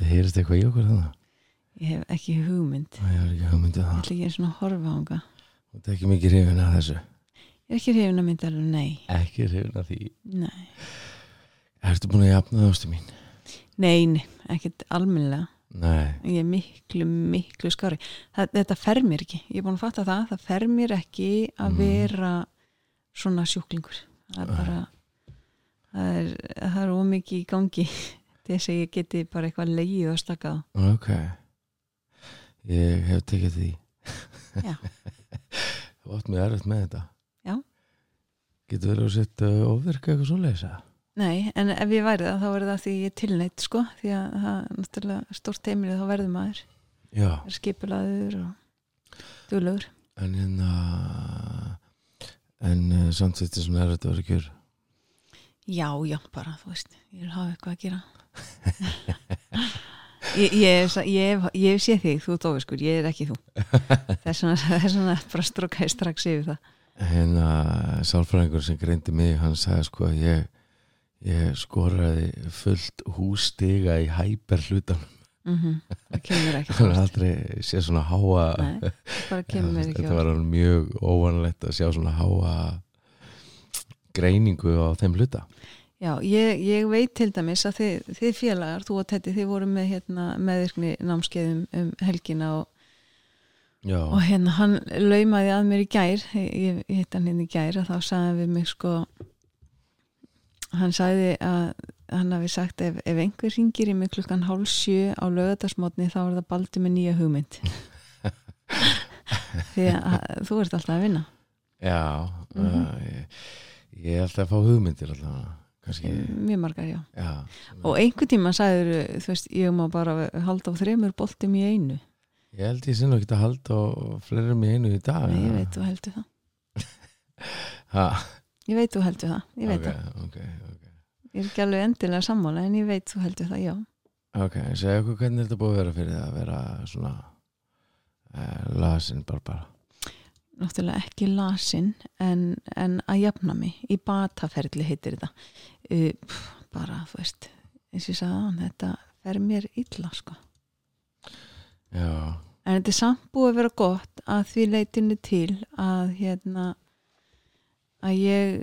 Ætli heyrist eitthvað í okkur þannig? Ég hef ekki hugmynd. Það er ekki hugmyndið Ég það. ætla ekki einu svona að horfa á hanga. Þú ert ekki mikið hrifin að þessu. Ég er ekki hrifin að mynda alveg nei. Ekki hrifin að því. Nei. Ertu búin að jafna það ástu mín? Nei, nei, ekkert almennilega. Nei. Ég er miklu, miklu skári. Það, þetta fer mér ekki. Ég er búin að fatta það. Það fer mér ekki að Mm. vera svona sjúklingur. Það er bara, það er, það er ómikið í gangi þess að ég geti bara eitthvað leið og stakað. Ok. Ég hef tekið því. Já. Þú átt mér erfitt með þetta. Já. Getur verið að setja ofvirka eitthvað svo leysa? Nei, en ef ég væri það, þá verður það því ég er tilneitt, sko, því að það er náttúrulega stórt heimilið, þá verður maður Já. er skipulaður og duglegur. En hérna... En uh, samt þetta er svona erfitt að kjör. Já, já, bara, þú veist, ég vil hafa eitthvað að gera. Ég, ég, ég, ég séð þig, þú er dófiskur, ég er ekki þú. Vegna, þess vegna bara strókaði strax yfir það. hérna sálfræðingur sem greindi mig hann sagði sko að ég ég skoraði fullt hústiga í hæper hlutan Mm Það kemur ekki hann aldrei sé svona háa Nei, þetta var mjög óvanlegt að sjá svona háa greiningu á þeim hluta Já, ég, ég veit til dæmis að þið, þið félagar, þú og Tetti, þið voru með hérna, meðvirkni námskeiðum um helgina og, já, og hérna hann laumaði að mér í gær, ég, ég hitt hann hérna í gær og þá sagði við mig sko, hann sagði að hann hafi sagt ef, ef einhver ringir í mig klukkan hálf sjö á lögadagsmotni þá er það baldi með nýja hugmynd. Því að þú ert alltaf að vinna. já Mhm. uh, ég, ég er alltaf að fá hugmyndir alltaf kannski, Mjög margar, já. já Og einhver tíma sagður, þú veist, ég má bara halda á þremur boltum í einu. ég held ég sinna ekki að halda og fleiri í einu í dag Nei, ég veit þú heldur það. Ég veit þú heldur það, ég veit ok, það. ok, ok Ég er ekki alveg endilega sammála en ég veit þú heldur það, já. Ok, segja okkur hvernig er þetta búið að vera fyrir það að vera svona uh, lasin bara bara Náttúrulega ekki lasin en, en að jafna mig. Í bataferli heitir þetta. Uh, bara, þú veist, eins og ég sagði hann, þetta fer mér illa, sko. Já, En þetta er samt búið að vera gott að því leitinu til að hérna að ég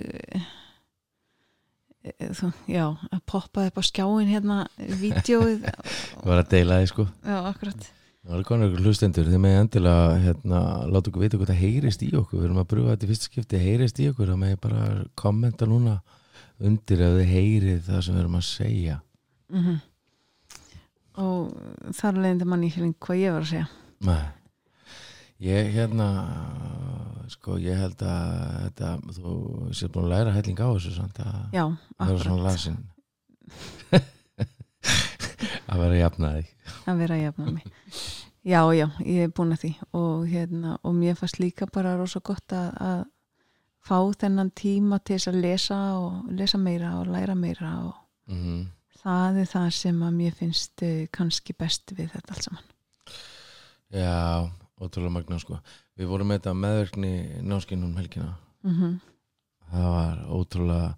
eh, þú, já, að poppaði upp á skjáin hérna vídjóið, það var að deila því sko. Já, akkurat. Það var konar ykkur hlustendur, þið með endilega hérna, láta okkur vita hvað það heyrist í okkur. Við erum að brúa þetta í fyrsta skipti, heyrist í okkur það með bara kommenta núna undir ef þið heyrið það sem við erum að segja. Mm og þar leiðindi manni ekki lengur hvað ég var að segja. Nei. Ég hérna sko ég held að þetta, þú sér búin að læra helling á þessu samt að já, það er svona lasin að vera jafnaði að vera að jafna mig já, já, ég er búin að því. Og hérna, og mér fannst líka bara rosa gott að, að fá þennan tíma til þess að lesa og lesa meira og læra meira og mm -hmm. það er það sem að mér finnst eh, kannski best við þetta allt saman. Já, ótrúlega magna sko. Við vorum með þetta meðverkni náskinn um helgina. Mm það var ótrúlega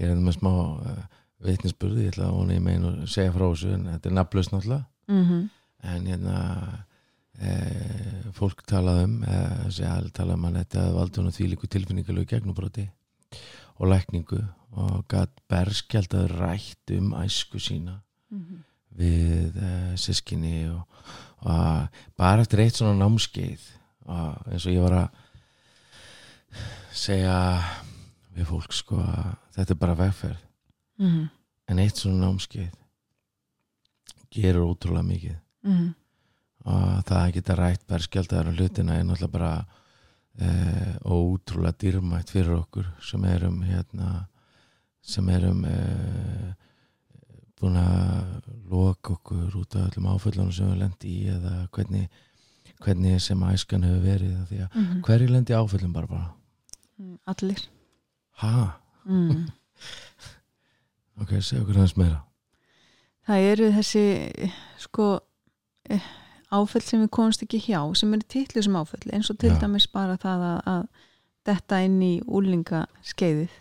ég er með smá uh, vitnisburði ég ætla að vona ég megin að segja frá þessu en þetta er nafnlaust náttúrulega. -hmm. en hérna fólk talað um e, segja, talað um að þetta valdi hún að því líku tilfinningalegu gegnubróti og lækningu og gætt berskjald að rætt um æsku sína Mhm. við e, sískinni og, og bara eftir eitt svona námskeið og eins og ég var að segja við fólk sko að þetta er bara vegferð Mm en eitt svona námskeið gerur ótrúlega mikið -hmm. Og það að geta rætt berskjaldar á hlutina er náttúrulega bara e, ótrúlega dýrmætt fyrir okkur sem erum hérna sem erum e, búin að loka okkur út af öllum áföllunum sem við lendi í eða hvernig, hvernig sem æskan hefur verið því að Mm -hmm. hverju lendi áföllum bara bara allir ha, mm. ok, segja okkur hans meira það eru þessi sko eh, áföll sem við komumst ekki hjá sem eru titlu sem áföll eins og til Já. dæmis bara það að, að detta inn í úlinga skeiðið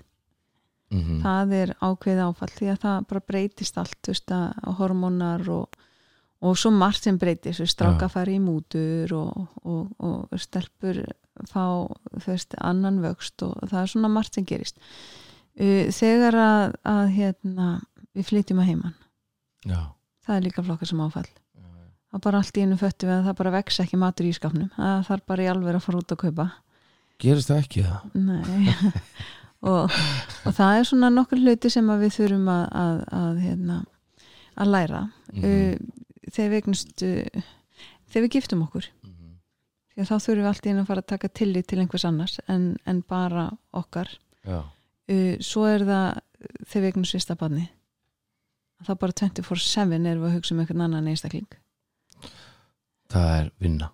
mm það er ákveðið áfall því að það bara breytist allt veist að hormónar og, og svo margt sem breytist stráka Já. fari í mútur og, og, og stelpur fá veist, annan vöxt og það er svona margt sem gerist þegar að, að hérna, við flytjum að heiman já, það er líka flokkar sem áfall. Það bara allt í einu föttu við að það bara vex ekki matur í skapnum það þarf bara í alveg að fara út að kaupa. Gerist það ekki það? Nei. Og, og það er svona nokkur hluti sem við þurfum að, að, að, hérna, að læra. Mhm. uh, þegar við eignust þegar við giftum okkur. Því að þá þurfum við allt í einu að fara að taka tillit til einhvers annars en, en bara okkar. Já, uh, svo er það þegar við eignust fyrsta barni þá bara 24-7 erum við að hugsa um einhvern annan einstakling það er vinna.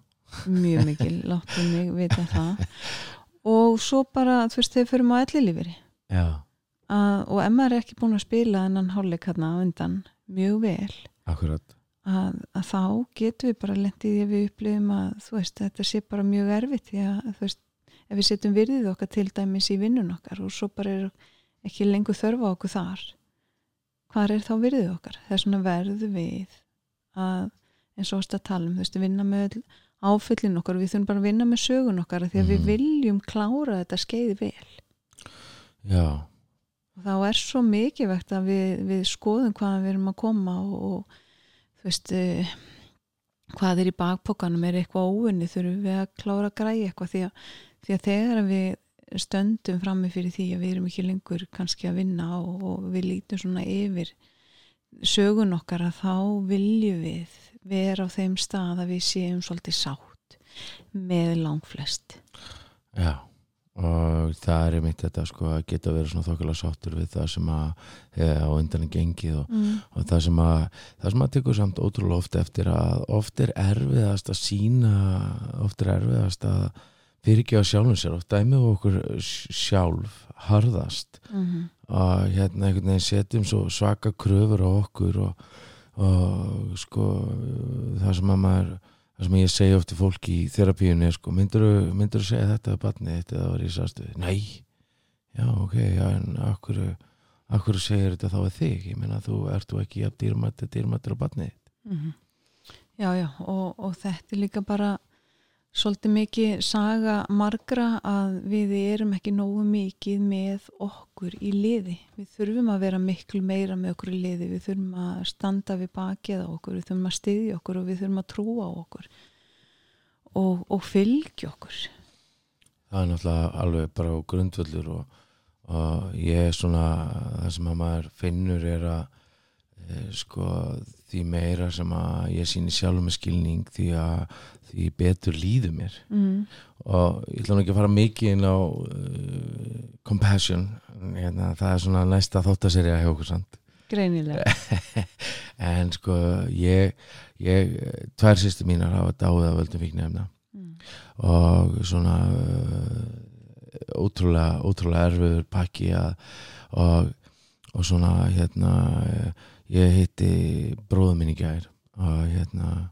Mjög mikil, láttu mig vita það. Og svo bara þú veist, á ellilíferi já, að, og maður er ekki búin að spila þennan hálfleik hérna undan mjög vel. Akkurat. Að, að þá getum við bara lendið því að við upplifum að þú veist, þetta sé bara mjög erfitt því að þú veist, ef við setjum virðið okkar til dæmis í vinnun okkar og svo bara er ekki lengur þörfa okkur þar hvar er þá virðið okkar? Það er svona verðu við að eins og ást að tala um þú veist, vinna með áfyllin okkar við þurfum bara að vinna með sögun okkar því að við Mhm. viljum klára þetta skeiði vel já, og þá er svo mikið vegt að við, við skoðum hvaðan við erum að koma og, og þú veist uh, hvað er í bakpokanum er eitthvað óunni þurfum við að klára að græja eitthvað því að, því að þegar við stöndum frammi fyrir því að við erum ekki lengur kannski að vinna og, og við lítum svona yfir sögun okkar að þá viljum við vera á þeim stað að við séum svolítið sátt með langflest. Já og það er einmitt þetta sko að geta verið svona þokkulega sáttur við það sem að hefði á undan er gengið og, mm. og það sem að það sem að tekur samt ótrúlega oft eftir að oft er erfiðast að sína oft er erfiðast að fyrirgefa sjálfum sér. Oft dæmið okkur sjálf harðast Mm og hérna einhvern veginn setjum svo svaka kröfur á okkur og, og sko það sem að maður það sem ég segi oft til fólki í þerapíunni er sko, myndur þú segja þetta að batni þetta var í sástuði, nei. Já ok, já en akkur akkur segir þetta þá að þig? Ég meina þú ert þú ekki að dýrmætt dýrmættur á batni Mhm. Já, já, og, og þetta er líka bara svolítið mikið saga margra að við erum ekki nógu mikið með okkur í liði. Við þurfum að vera miklu meira með okkur í liði, við þurfum að standa við bakið á okkur, við þurfum að styðja okkur og við þurfum að trúa okkur og, og fylgja okkur. það er náttúrulega alveg bara á grundvöldur og, og ég er svona það sem að maður finnur er að e, sko því meira sem að ég síni sjálf með skilning því að því betur líður mér Mm. og ég ætla nú ekki að fara mikið inn á uh, compassion hérna, það er svona næsta þáttaserja hjá okkur samt Greinilega. en sko ég, ég tvær sýstu mínar hafa dáið af völdum fíknefna Mm. og svona uh, ótrúlega, ótrúlega erfiður pakki að, og, og svona hérna ég hitti bróðum minn í gær og hérna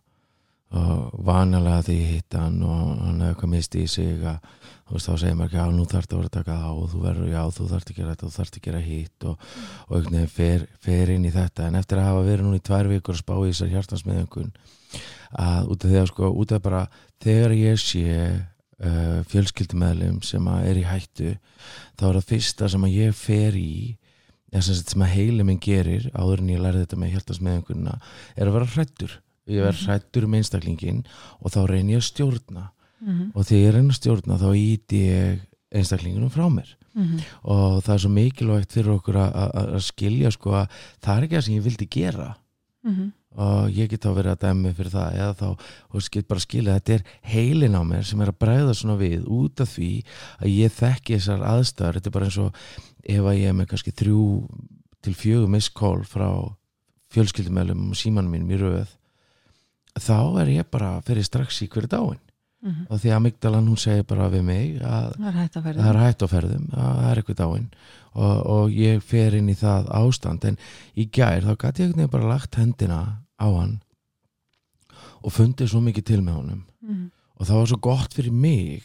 og vanalega því ég hitti hann og hann hefði eitthvað misti í sig að veist þá segir maður ekki já nú þarf þetta að vera að taka það og þú verður já þú þarf að gera þetta og þú þarf að gera hitt og, og einhvern veginn fer, fer inn í þetta. En eftir að hafa verið núna í tvær vikur að spá í þessar hjartansmiðöngun að út af því að sko út af bara þegar ég sé uh, fjölskyldumæðlum sem að er í hættu þá er það fyrsta sem að ég fer í sem, að heili minn gerir áður en ég lærði þetta með hjartansmiðöngunna er að vera hrættur ég verð Mhm. hrættur um einstaklingin og þá reyn ég að stjórna. Mm og þegar ég reyna að stjórna þá íti ég einstaklingunum frá mér. -hmm. og það er svo mikilvægt fyrir okkur að, skilja sko að það er ekki það sem ég vildi gera. Mm og ég get þá verið að dæmi fyrir það eða þá, og get bara skilja að þetta er heilin á mér sem er að bregða svona við út af því að ég þekki þessar aðstæður, þetta er bara eins og ef að ég er með kannski þrjú til fjögur misskól frá fjölskyldumælum og símanum mínum í röð þá er ég bara fyrir strax í hverju dáin. -hmm. og því að Migdalan hún segir bara við mig að Það er hætt á ferðum, að það er eitthvað dáin. Og, og ég fer inn í það ástand. En í gær þá gæti ég bara lagt hendina á hann og fundið svo mikið til með honum. Mm og það var svo gott fyrir mig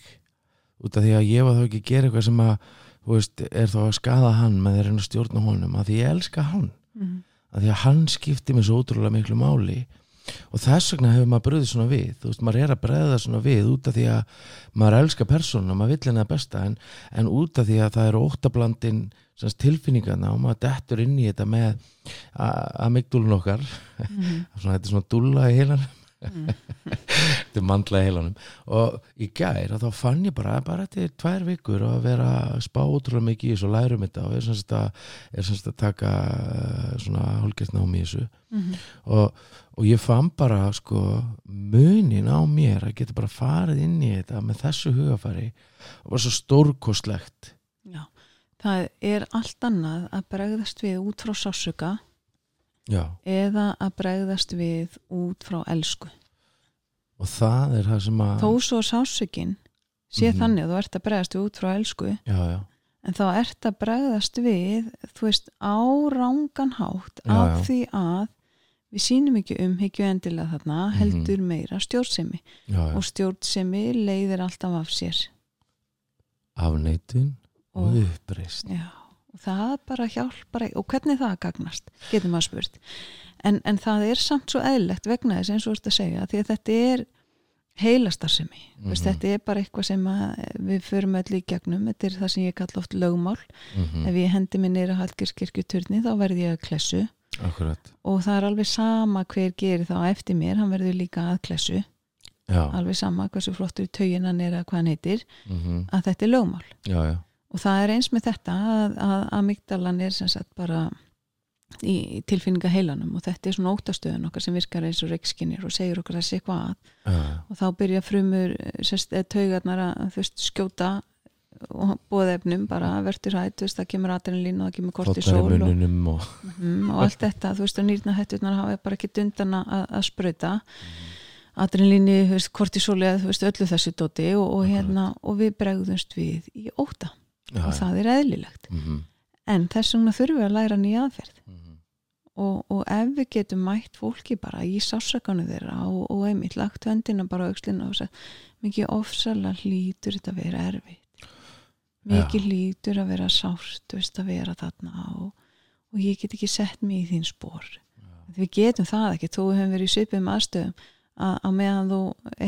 út af því að ég var þá ekki að gera eitthvað sem að þú veist, er þá að skada hann með þeirra að stjórna honum, að því ég elska hann. Mm. að því að hann skipti mig svo ótrúlega miklu máli og þess vegna hefur maður bröðið svona við þú veist, maður er að breyða svona við út af því að maður elskar persónu og maður vill henni að besta en, en út af því að það eru óttablandin tilfinningarna og maður dettur inn í þetta með að mygdúlun okkar Mm. svona, þetta er svona dúlla í heilanum. Þetta er mandla í heilanum. Og í gær að þá fann ég bara bara er tvær vikur og að vera að spá útrúlega mikið í þessu og lærum þetta og er að, er sem sagt að taka eh, svona hálfgert námi í þessu. Mm. og, og ég fann bara sko munin á mér að geta bara farið inn í þetta með þessu hugafari. Og var svo stórkostlegt. Já, það er allt annað að bregðast við út frá sásuka já eða að bregðast við út frá elsku. og það er það sem að Þó svo sásukin sé Mhm. þannig að þú ert að bregðast við út frá elsku já, já, en þá ert að bregðast við þú veist á rángan hátt Já, af því að við sínum ekki umhyggju endilega þarna Mhm. heldur meira stjórnsemi já, já. og stjórnsemi leiðir alltaf af sér afneitun og Og- uppreist Já, og það bara hjálpar og hvernig það gagnast, getur maður spurt. En, en það er samt svo eðlilegt vegna þess eins og þú ert að segja því að þetta er heilastarsemi mm Mhm. þetta er bara eitthvað sem við förum öll í gegnum, þetta er það sem ég kalla oft lögmál, mm ef ég hendi mig neyra Hallgirskirkjuturni þá verði ég að klessu. Akkurat. Og það er alveg sama hver gerir þá eftir mér, hann verður líka að klessu. Já, alveg sama hversu flottur hann er að hvað hann heitir, mm að þetta er lögmál. Já, já og það er eins með þetta að, að amygdalan er sem sagt bara í, í tilfinninga heilanum og þetta er svona óttastöðun okkar sem virkar eins og reikskinir og segir okkur að sé hvað. Að já. og þá byrja frumur taugarnar að veist, skjóta og bóðefnum bara verður hætt, það kemur adrenalín og það kemur kortisol í og, mununum og mm, og allt þetta, þú veist, og nýrna hætturnar hafa bara ekki dundan að, að adrenalíni, þú veist, kortisoli eða þú veist, öllu þessu dóti og, og hérna, og við bregðumst við í óta já, og það er eðlilegt. Mm -hmm. en þess vegna þurfum við að læra nýja aðferð. Mhm. og, og ef við getum mætt fólki bara í sásakanu þeirra og, og einmitt lagt höndina bara á aukslina og sagt mikið ofsalega hlýtur þetta að vera erfitt. Mikið hlýtur að vera sárt veist að vera þarna og, og ég get ekki sett mig í þín spór við getum það ekki þó við höfum verið í svipum aðstöðum að, meðan þú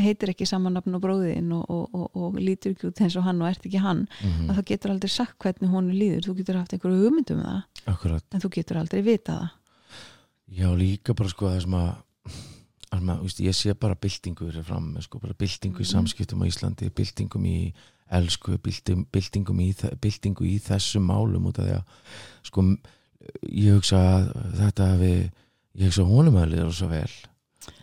heitir ekki samanapn og bróðin og, og, og, og lítur ekki út eins og hann og ert ekki hann Mhm. að það getur aldrei sagt hvernig hún líður þú getur haft einhverju hugmyndum um það akkurat en þú getur aldrei vita það Já, líka bara sko það sem að, að maður, veist, ég sé bara byltingu fyrir fram, sko, bara byltingu í Mhm. samskiptum á Íslandi, byltingum í elsku, byltingum, byltingum í, byltingu í þessum málum út af því að sko, ég hugsa að þetta hafi, ég hugsa að honum að liða rosa vel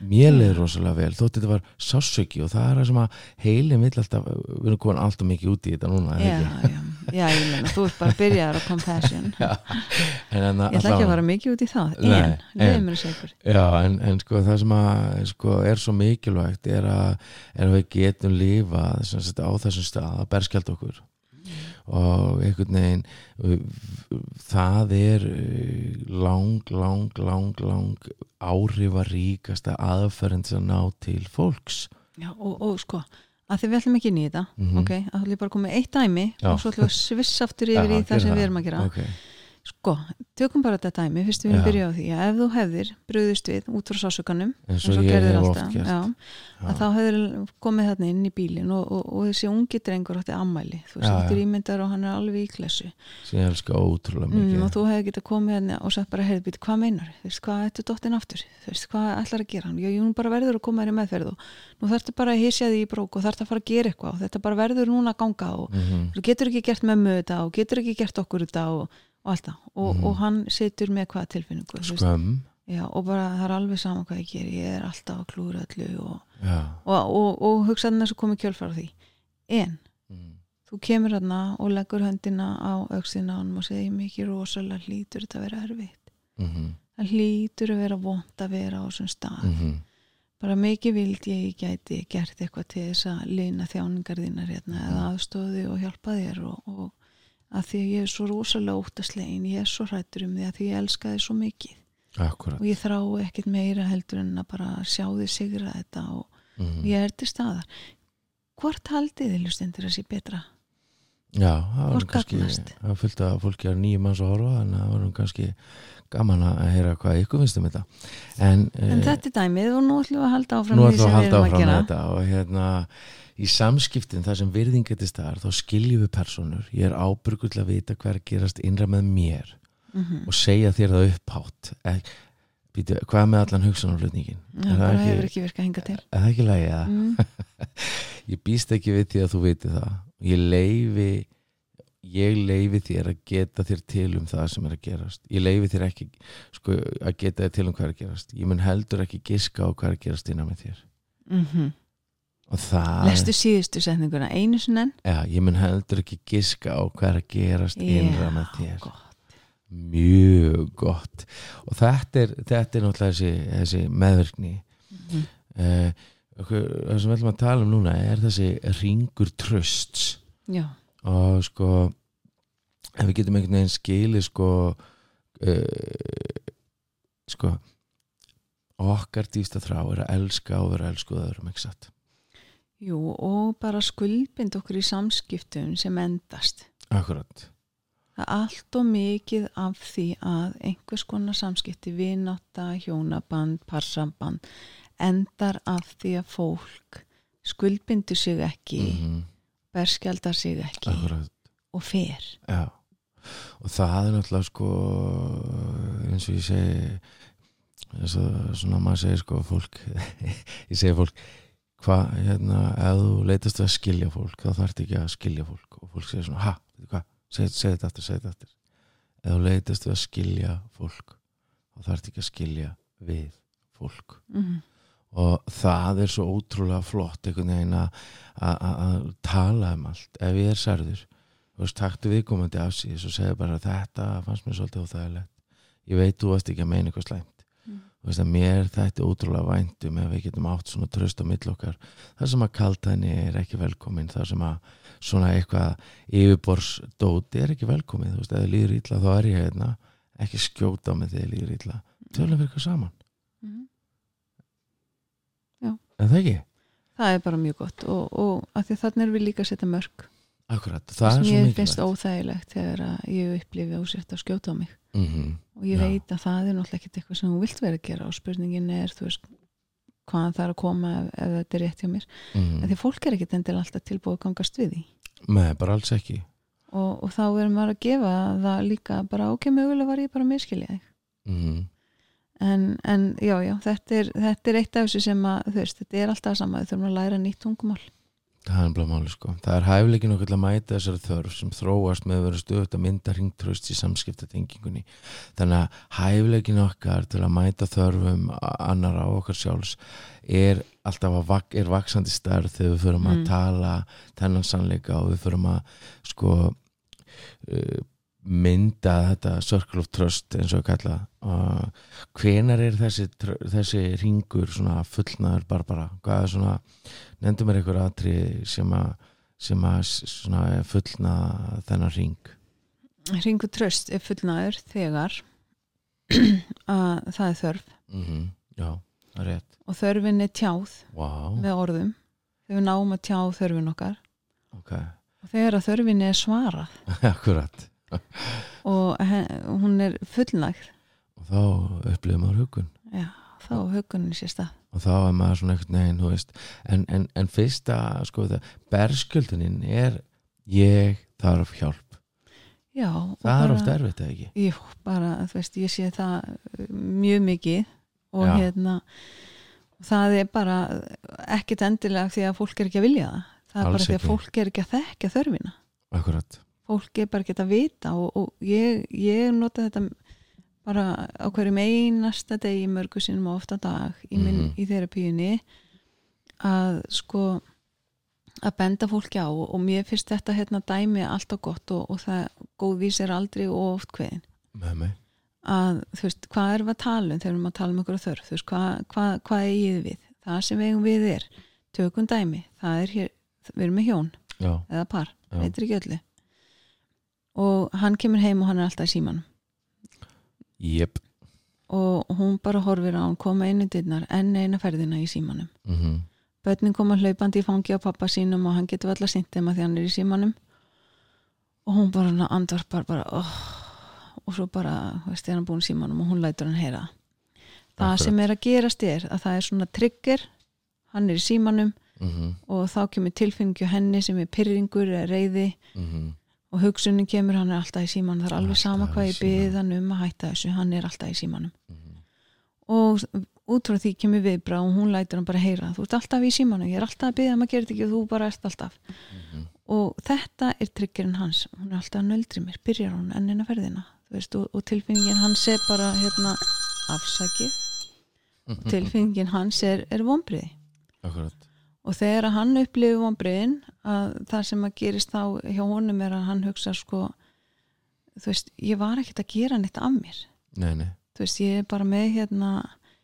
mér liður rosalega vel, þótt þetta var sásöki og það er það sem að heilin vill alltaf, við erum komin alltaf mikið út í þetta núna, er já, já, já, ég meina, þú ert bara að byrja á compassion. Já, en en ég ætla ekki að fara mikið út í það en, en- Já, en, en sko það sem að sko, er svo mikilvægt er að, er að við getum sagt, á þessum stað að berskjald okkur og einhvern veginn það er uh, lang, lang, lang, lang áhrifaríkasta aðferðin að ná til fólks já, og, og sko, að því við ætlum ekki í þetta Mhm. ok, að þú ætlum bara með eitt dæmi Já. og svo ætlum við að svissa aftur yfir í það sem við erum að gera okay. Sko, tökum bara þetta dæmi fyrst við erum byrjað á því að ef þú hefðir brugðist við út frá sásökanum eins og ég gerðir alltaf já, Já. að þá hefur komið þarna inn í bílin og, og, og þessi ungi drengur átti ammæli þú veist, þetta er ímyndar og hann er alveg í klessu. Sem ég elska ótrúlega mikið. Mm, og þú hefði getað komið hérna og sagt bara heyrðu býti, hvað meinar, þú? Veist, hvað ættu dóttin aftur? Þú veist, hvað ætlar að gera? Hann, já, hún bara verður að koma þér í meðferð og nú þarftu bara að hysja því í brók og þarftu að fara að gera eitthvað og þetta bara verður núna að ganga og mm þú getur ekki gert mömmu þetta og getur ekki gert okkur þetta og, og allt það og, Mhm. og hann situr með hvað tilfinningu skömm já, og bara það er alveg saman hvað ég ger ég er alltaf að klúra öllu og, og, og, og hugsaðan þess að koma kjölfara því en Mm. þú kemur hérna og leggur höndina á auksina og segir mikið rosalega hlýtur þetta að vera erfitt Mhm. það hlýtur að vera vond að vera á þessum stað Mhm. bara mikið vildi ég gæti gert eitthvað til þess að lina þjáningar þínar hérna Mhm. eða aðstóði og hjálpa þér og, og að því að ég er svo rosalega óttaslegin ég er svo hrættur um því að því ég elska þig svo mikið. Akkurat. Og ég þrái ekkit meira heldur en að bara sjá þig sigra þetta og Mhm. ég er til staðar. Hvort haldið þið lustendur að sé betra? Já, það var kannski það fylgta að fólki er nýjum manns að horfa að það var kannski gaman að heyra hvað ykkur finnst um þetta. En, en eh, þetta er dæmið og nú ætlum við að halda áfram því sem við að erum að áfram með gera þetta og hérna í samskiptin þar sem virðingetist þar þá skiljum við personur ég er ábyrgull að vita hver er gerast innra með mér Mhm. og segja þér það upphátt. Eh, býtu, hvað með allan hugsanarflutningin er það ekki, hefur ekki virkað hinga til. Er það ekki lægi að mm. ég býst ekki við því að þú viti það. Ég leifi ég leifi þér að geta þér til um það sem er að gerast. Ég leifi þér ekki sko, að geta þér til um hvað er að gerast. Ég mun heldur ekki giska á hvað er að gerast innan með þér. Mm það lestu síðustu setninguna einu sinni enn? Ja, ég mun heldur ekki giska á hvað er að gerast innra með þér. gott. mjög gott. Og þetta er, þetta er náttúrulega þessi, þessi meðverkni Mhm. eh, okkur, það sem við ætlum að tala um núna er þessi ringur trösts já, og sko ef við getum einhvern veginn skilið sko uh, sko okkar dýfsta þrá er að elska og vera elskuð öðrum, ekki satt jú og bara skuldbind okkur í samskiptum sem endast. Akkurat, það er allt og mikið af því að einhvers konar samskipti vinátta, hjónaband, parsamband endar af því að fólk skuldbindur sig ekki mm berskjaldar sig ekki akkurat. og fer. Já. og það er náttúrulega sko eins og ég segi eins og svona maður segir sko fólk ég segi fólk hvað, hérna, ef þú leitast við að skilja fólk þá þarf ekki að skilja fólk og fólk segir svona, ha, hvað, segi seg þetta aftur, segi þetta aftur. Ef þú leitast við að skilja fólk þá þarf ekki að skilja við fólk. Mm. og það er svo ótrúlega flott einhvern veginn að- tala um allt. Ef ég er særður þú veist, taktu viðkomandi af síðan og segja bara þetta fannst mér svolítið óþægilegt. Ég veit þú varst ekki að meina eitthvað slæmt veist mér þetta er ótrúlega væntum ef við getum átt svona tröst á mill okkar. Þar sem að kaltæni er ekki velkomin þar sem að svona eitthvað yfirborsdóti er ekki velkomin þú veist, ef þið líður illa þá er ég hérna. Ekki skjóta með þið líður illa. Tölum við eitthvað saman, Mm. en það ekki? það er bara mjög gott og, og að því þannig er við líka að setja mörg Akkurat, það það er svo mikilvægt finnst óþægilegt þegar ég upplifi á sér að skjóta á mig mm og ég veit að það er náttúrulega ekkert eitthvað sem þú vilt vera að gera og spurningin er þú veist hvaðan það er að koma ef, ef þetta er rétt hjá mér. Mm. en því fólk er ekkert endilega alltaf tilbúið að gangast við því. Nei, bara alls ekki. Og, og þá verður maður að gefa það líka bara ok, mögulega var ég bara að miskilja þig. Mm. en, en já, já, þetta er, þetta er eitt af þessu sem að, þú veist, þetta er alltaf sama við þurfum að læra nýtt tungumál Það er bara máli sko Það er hæfleikin okkur til að mæta þessari þörf sem þróast með að vera stöðut að mynda ringtröst í samskiptatengingunni þannig að hæfleikin okkar til að mæta þörfum annara á okkar sjálfs er alltaf að vak er vaksandi stærð þegar við förum að Mm. tala þennan sannleika og við förum að sko uh, mynda þetta circle of trust eins og kalla og hvenar er þessi, þessi ringur svona fullnaður barbara? Hvað er svona, nefndu mér einhver atri sem að sem að fullna þennan ring Ringu tröst er fullnaður þegar að það er þörf. Mm já, það er rétt. Og þörfin er tjáð wow, með orðum. Þegar við náum að tjá þörfin okkar. Ok, og þegar að þörfin er svarað. Akkurat og hún er fullnægð. Og þá upplifum maður hugun já, þá hugunin sér stað. Og þá er maður svona þú veist, en, en, en fyrsta sko það, berskjöldunin er ég þarf hjálp. Já, það er bara- oft erfitt eða ekki? Jú, bara, þú veist, ég sé það uh, mjög mikið og Já. hérna það er bara ekkit endilega því að fólk er ekki að vilja það. Það er Alls bara því að fólk er ekki að þekka þörfina. Akkurat, fólk er bara ekki að vita og, og ég, ég nota þetta bara á hverjum einasta degi mörgu sinum og ofta dag í, minn, Mhm. í þerapíunni að sko að benda fólki á og, og mér finnst þetta hérna dæmi alltaf gott og, og það góðvís er aldrei og oft mig að þú veist, hvað erum við að tala um þegar við erum að tala um ykkur þörf, þú veist, hvað, hvað, hvað eigið við, það sem við við er. Tökum dæmi, það er hér við erum með hjón já, eða par. Já. veitir ekki öllu og hann kemur heim og hann er alltaf í símanum. Jep. Og hún bara horfir á hann koma inn í dyrnar enn eina ferðina í símanum. Mm börnin koma hlaupandi í fangi á pappa sínum og hann getur alltaf sint þeim að því hann er í símanum. Og hún bara andvarpar bara oh, og svo bara, veist, er hann búin í símanum og hún lætur hann heyra. Það Akkurat. sem er að gerast er að það er svona trigger. Hann er í símanum mhm, og þá kemur tilfinningu henni sem er pyrringur eða reyði mhm og hugsunin kemur hann er alltaf í símanum. Það er alveg Alltaf sama í hvað ég símanum. byrð hann um að hætta þessu. Hann er alltaf í símanum. Mhm, og út frá því kemur viðbra og hún lætur hann bara heyra þú ert alltaf í símanum, ég er alltaf að byrja um að gera þetta ekki og þú bara ert alltaf. Mhm, og þetta er triggerinn hans. Hún er alltaf að nöldri mér, byrjar hún ennina ferðina. Veist, og, og tilfinningin hans er bara hérna afsakið. Mhm. tilfinningin hans er, er vonbriði Akkurat og þegar að hann upplifi vonbriðin að það sem að gerist þá hjá honum er að hann hugsa sko þú veist, ég var ekkert að gera neitt af mér. Nei, nei, þú veist, ég er bara með hérna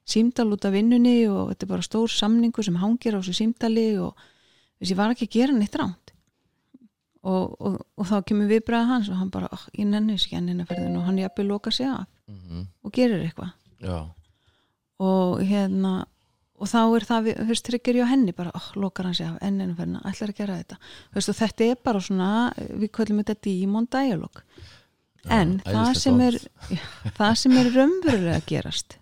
símdal út af vinnunni og þetta er bara stór samningur sem hangir á þessu símdali og þú veist, ég var ekki að gera neitt ránt og, og, og þá kemur viðbræða hans og hann bara, oh, ég nenni þess ekki ennina ferðin og hann jafnir loka sig af mhm, og gerir eitthvað. Og hérna og þá er það, þú veist, tryggir ég á henni bara, oh, lokar hann sig af ennina ferðina ætlar að gera þetta, þú veist, og þetta er bara svona við köllum þetta demon dialog en Já, það sem er það sem er raunverulega að gerast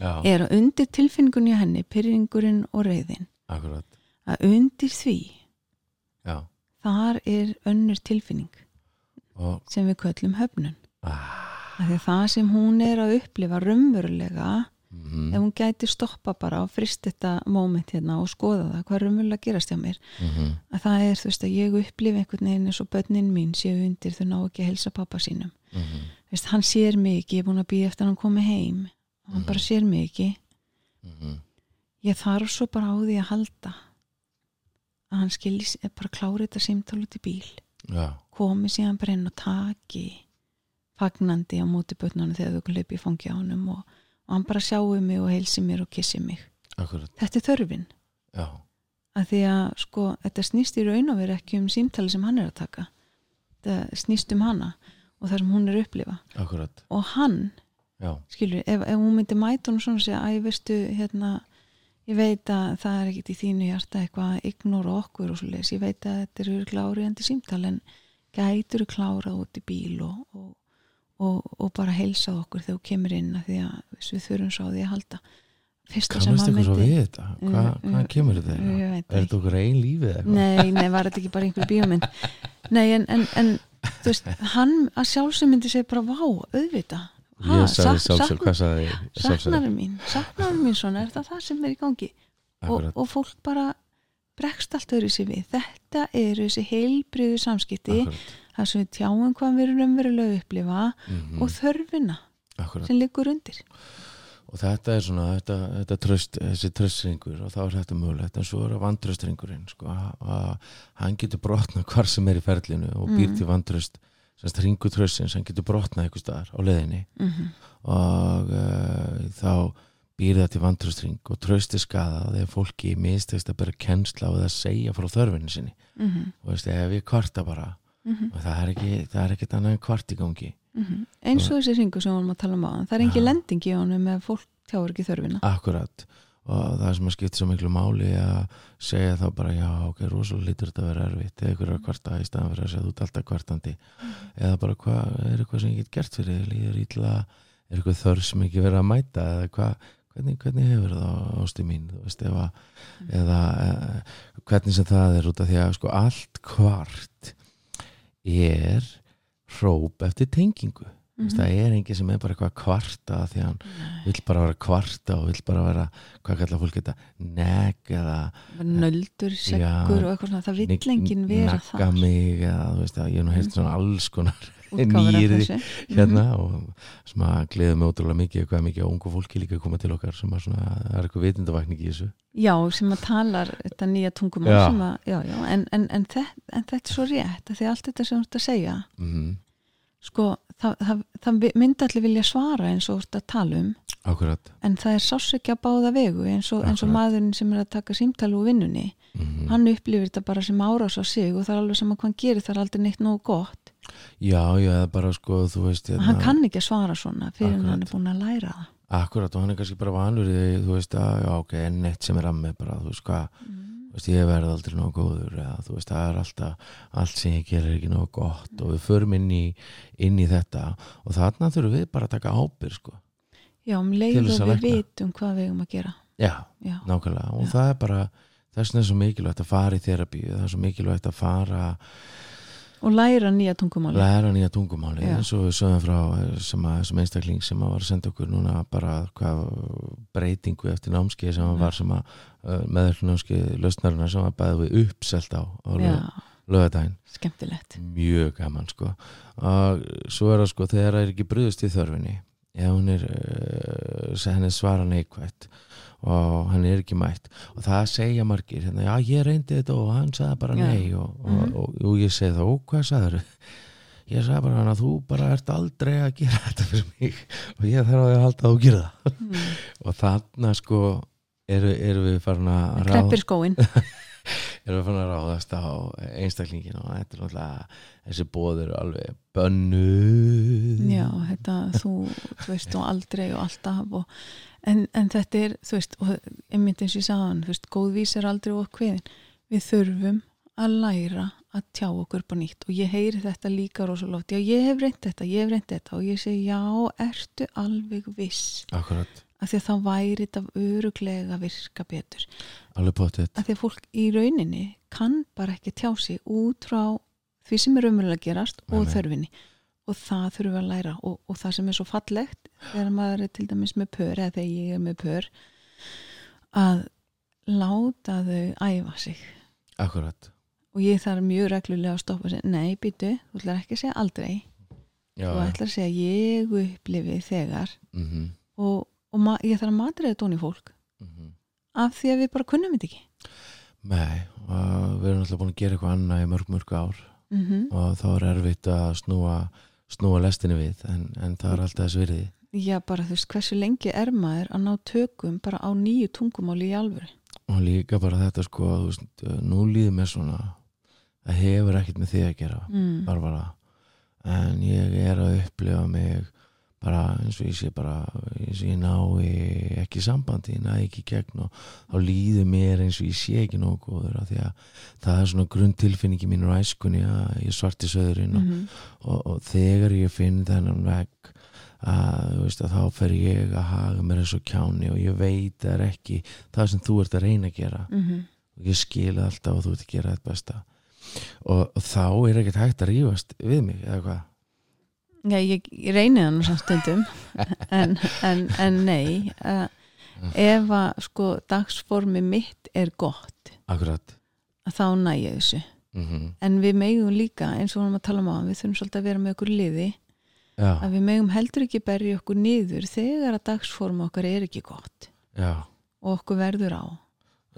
Já, er að undir tilfinningunni á henni, pyrringurinn og reyðin akkurat. að undir því Já, þar er önnur tilfinning og sem við köllum höfnun. Ah, það sem hún er að upplifa raunverulega mhm, ef hún gæti stoppa bara og frist þetta moment hérna og skoða það hvað raunverulega gerast hjá mér? Mhm, að það er þú veist að ég upplifi einhvern veginn eins og börnin mín séu undir þau ná ekki að helsa pappa sínum. Mhm, Þú veist, hann sér mig ekki, ég er búin að býja eftir að hann komi heim. Hann Mhm. bara sér mig ekki. Mhm, ég þarf svo bara á því að halda að hann skilji s- bara klári þetta símtál út í bíl. Já, komi síðan bara inn og taki fagnandi á móti bötnunum þegar þau hlaupi í honum og, og hann bara sjáu mig og heilsi mér og kissi mig. Akkurat. Þetta er þörfin. Já, að því að sko þetta snýst í raun og veri ekki um símtali sem hann er að taka. Þetta snýst um hana og það sem hún er að upplifa. Akkurat. Og hann Já, skilur, ef, ef hún myndi mæta hún svona og segja, æ, veistu, hérna ég veit að það er ekkit í þínu hjarta eitthvað að ignora okkur og svo leis ég veit að þetta eru kláriðandi símtal en gætur klárað út í bíl og, og, og, og bara heilsað okkur þegar þú kemur inn að því að við þurfum svo á því að halda. Fyrsta kannast ykkur svo við þetta? Hva, Mm, Hvaðan mm, kemur þetta? Er þetta okkur ein lífið eitthvað? Nei, nei, var þetta ekki bara einhver bíómynd? Nei, en, en, en þú veist, hann að sjálfsög myndi segja bara, vá, auðvita Ég sagði sjálfsög, hvað sagði ég? Saknarum mín, saknarum mín svona, er það það sem er í gangi? Og, og fólk bara bregst allt öðru sér við. Þetta eru þessi heilbriðu samskipti þar sem við tjáum hvað við erum raunverulega að upplifa mhm, og þörfina akkurat. sem liggur undir. Og þetta er svona, þetta, þetta tröst, þessi tröstringur og þá er þetta mögulegt en svo er það vantröstringurinn sko, að- hann getur brotnað hvar sem er í ferlinu og býr Mhm. til vantröst semst ringu tröstins, hann getur brotnað einhver staðar á leiðinni. Mm og uh, þá býr það til vantröstring og trösti skada þegar fólki mistekst að bera kennsla á það að segja frá þörfinu sinni. -hmm. og veist, ef við kvarta bara Mm og það er ekki, það er ekkert annað en kvart í gangi. Eins og þessi ringu sem við varum að tala um á það er Já. lending í honum ef fólk tjáur ekki þörfina. Akkurat. Og það sem að skipta svo miklu máli að segja þá bara já, ok, rosalega lítur þetta að vera erfitt. Eða ykkur er að kvarta í staðan fyrir að segja þú ert alltaf kvartandi. Eða bara hvað er eitthvað sem ég get gert fyrir er eitthvað þörf sem ekki verið að mæta? Eða hvað, hvernig, hvernig hefur það ástu mín, veist, ef að eða e, hvernig sem það er út af því að sko allt kvart er hróp eftir tengingu. Mm Mhm. það er engin sem er bara eitthvað að kvarta af því að hann vill bara vera að kvarta og vill bara vera, hvað kallar fólk þetta neg eða nöldur, seggur og eitthvað svona. Það vill enginn vera nagga þar. mig eða þú veist að ég hef nú heyrt svona alls konar útgáfur af nýyrði þessu. hérna og sem að gleða mig ótrúlega mikið hvað mikið á ungu fólki líka að koma til okkar sem að svona, það er eitthvað vitundavakning í þessu. Já, sem að talar þetta nýja já, en, en, en, en þetta er svo rétt því allt þetta sem þú ert að segja. Mm sko, það, það, það myndi allir vilja svara eins og þú ert að tala um. Akkurat. En það er að báða vegu eins og, eins og Akkurat. maðurinn sem er að taka símtali úr vinnunni. Mm hann upplifir þetta bara sem árás á sig og það er alveg sem að hvað hann gerir það er aldrei neitt nógu gott. Já, já, bara sko þú veist hérna, hann kann ekki að svara svona fyrir en hann Akkurat. er búin að læra það. Akkurat og hann er kannski bara vanur í því þú veist að, já ok, en neitt sem er að mig bara, þú veist hvað, þú veist ég verð aldrei nógu góður, eða þú veist það er alltaf allt sem ég gerir er ekki nógu gott og við förum inn í, inn í þetta og þarna þurfum við bara að taka ábyrg sko, já, um leið og við vitum hvað við eigum að gera. Já, já, nákvæmlega. Og Já. það er bara, þess vegna er svo mikilvægt að fara í þerapíu, það er svo mikilvægt að fara og læra nýja tungumáli læra nýja tungumáli Já. eins og við sögum frá sem, að, sem einstakling sem var að senda okkur núna bara hvað breytingu eftir námskeið sem var sem að meðverknu námskeið lausnarina sem að bæði við uppselt á, lögadaginn skemmtilegt. Mjög gaman sko. Og svo er það sko þegar það er ekki bröðust í þörfinni ef hún er uh, henni svara neikvætt og hann er ekki mætt. Og það segja margir hérna, já ég reyndi þetta og hann sagði bara nei. Og, og, Mhm. og, og, ég segi það, og hvað sagður ég sagði bara hann að þú bara ert aldrei að gera þetta fyrir mig. Og ég þarf að halda að þú gera það. Mm. og þarna sko eru, eru við farin að kreppir skóin erum við fann að ráðast á einstaklingin og þetta er náttúrulega þessi bóð eru alveg bönnuð. Já, þetta þú, þú veist og aldrei og alltaf og, en, en þetta er, þú veist og einmitt eins og ég sagðan, þú veist, góð vís er aldrei og kviðin, við þurfum að læra að tjá okkur upp á nýtt. Og ég heyri þetta líka rosalótt já, ég hef reynd þetta, ég hef reynd þetta. Og ég segi, já, ertu alveg viss? Akkurat, af því að þá væri þetta öruglega virka betur. Af því að fólk í rauninni kann bara ekki tjá sig út frá því sem er raunverulega að gerast Nei, og þörfinni og það þurfum við að læra. Og, og það sem er svo fallegt þegar maður er til dæmis með pör eða þegar ég er með pör að láta þau æfa sig. Akkurat. Og ég þarf mjög reglulega að stoppa og segja nei, býtu, þú ætlar ekki að segja aldrei. Já, þú ætlar að segja ég upplifi þegar. Mm -hmm, og, og ma- ég þarf að matriða tóni fólk. Af því að við bara kunnum þetta ekki. Nei, og við erum alltaf búin að gera eitthvað annað í mörg mörg ár. Mm -hmm. og þá er erfitt að snúa snúa lestinni við, en, en það er alltaf þess virði Já, bara þú veist, hversu lengi er maður að ná tökum bara á nýju tungumáli í alvöru? og líka bara þetta sko þú veist, nú líður mér svona það hefur ekkert með því að gera Mm. Barbara en ég er að upplifa mig bara eins og ég sé bara eins og ég ná ekki sambandi ég næ ekki gegn og þá líður mér eins og ég sé ekki að það er svona grunntilfinningi mínur á æskunni að ég svarti söðurinn og, Mhm. og, og þegar ég finn þennan vegg að, veist, að þá fer ég að haga mér eins og kjáni og ég veit það er ekki það sem þú ert að reyna að gera Mhm. og ég skila alltaf að þú ert að gera þetta besta og, og þá er ekkert hægt að rífast við mig eða hvað Já, ég, ég reyni það nú samt stundum en, en, en nei uh, ef að sko dagsformi mitt er gott akkurat. þá næ ég þessu. Mm en við megum líka, eins og við vorum að tala um á við þurfum svolítið að vera með okkur liði. Já, að við megum heldur ekki berja okkur niður þegar að dagsform okkar er ekki gott. Já, og okkur verður á.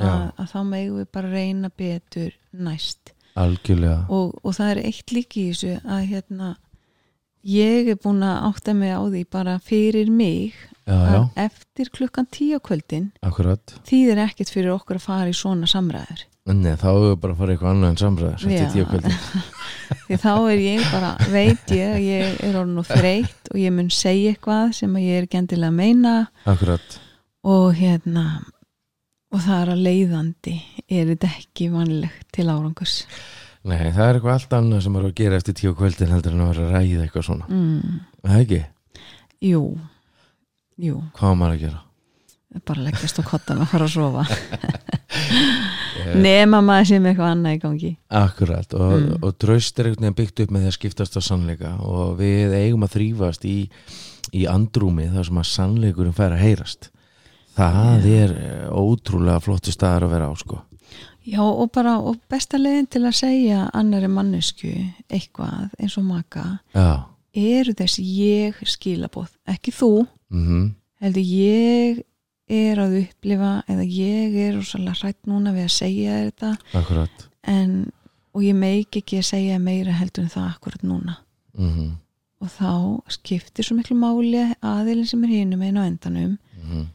Að, að þá megum við bara reyna betur næst. Algjörlega. Og, og það er eitt líki í þessu að hérna ég er búin að átta mig á því bara fyrir mig já, já, að eftir klukkan tíu kvöldin akkurat þýðir ekkert fyrir okkur að fara í svona samræður. Nei, þá hefur við bara að fara í eitthvað annað en samræðar Já. eftir tíu kvöldi því þá er ég bara, veit ég að ég er orðin og þreytt og ég mun segja eitthvað sem ég er ekki endilega að meina. Akkurat, og hérna og það er að leiðandi er þetta ekki vanlegt til árangurs nei, það er eitthvað allt annað sem er að gera eftir tíu kvöldin heldur en að vera að ræða eitthvað svona. Mm, Það ekki, Jú. Jú, hvað maður að gera? Bara leggjast á kottan og fara að sofa. Nema maður sem eitthvað annað í gangi. Akkurat og, Mm. og tröst er einhvern veginn byggt upp með því að skiptast á sannleika og við eigum að þrýfast í, í andrúmi þar sem að sannleikurinn fær að heyrast. Það Já. er eh, ótrúlega flottu staðar að vera á sko Já og bara og besta leiðin til að segja annari mannesku eitthvað eins og maka Já, eru þessi ég skilabóð ekki þú, mhm, heldur ég er að upplifa eða ég er rosalega hrætt núna við að segja þetta. Akkurat. En, og ég meik ekki að segja meira heldur en það akkurat núna. Mhm, og þá skiptir svo miklu máli aðilin sem er hinum einu á endanum mm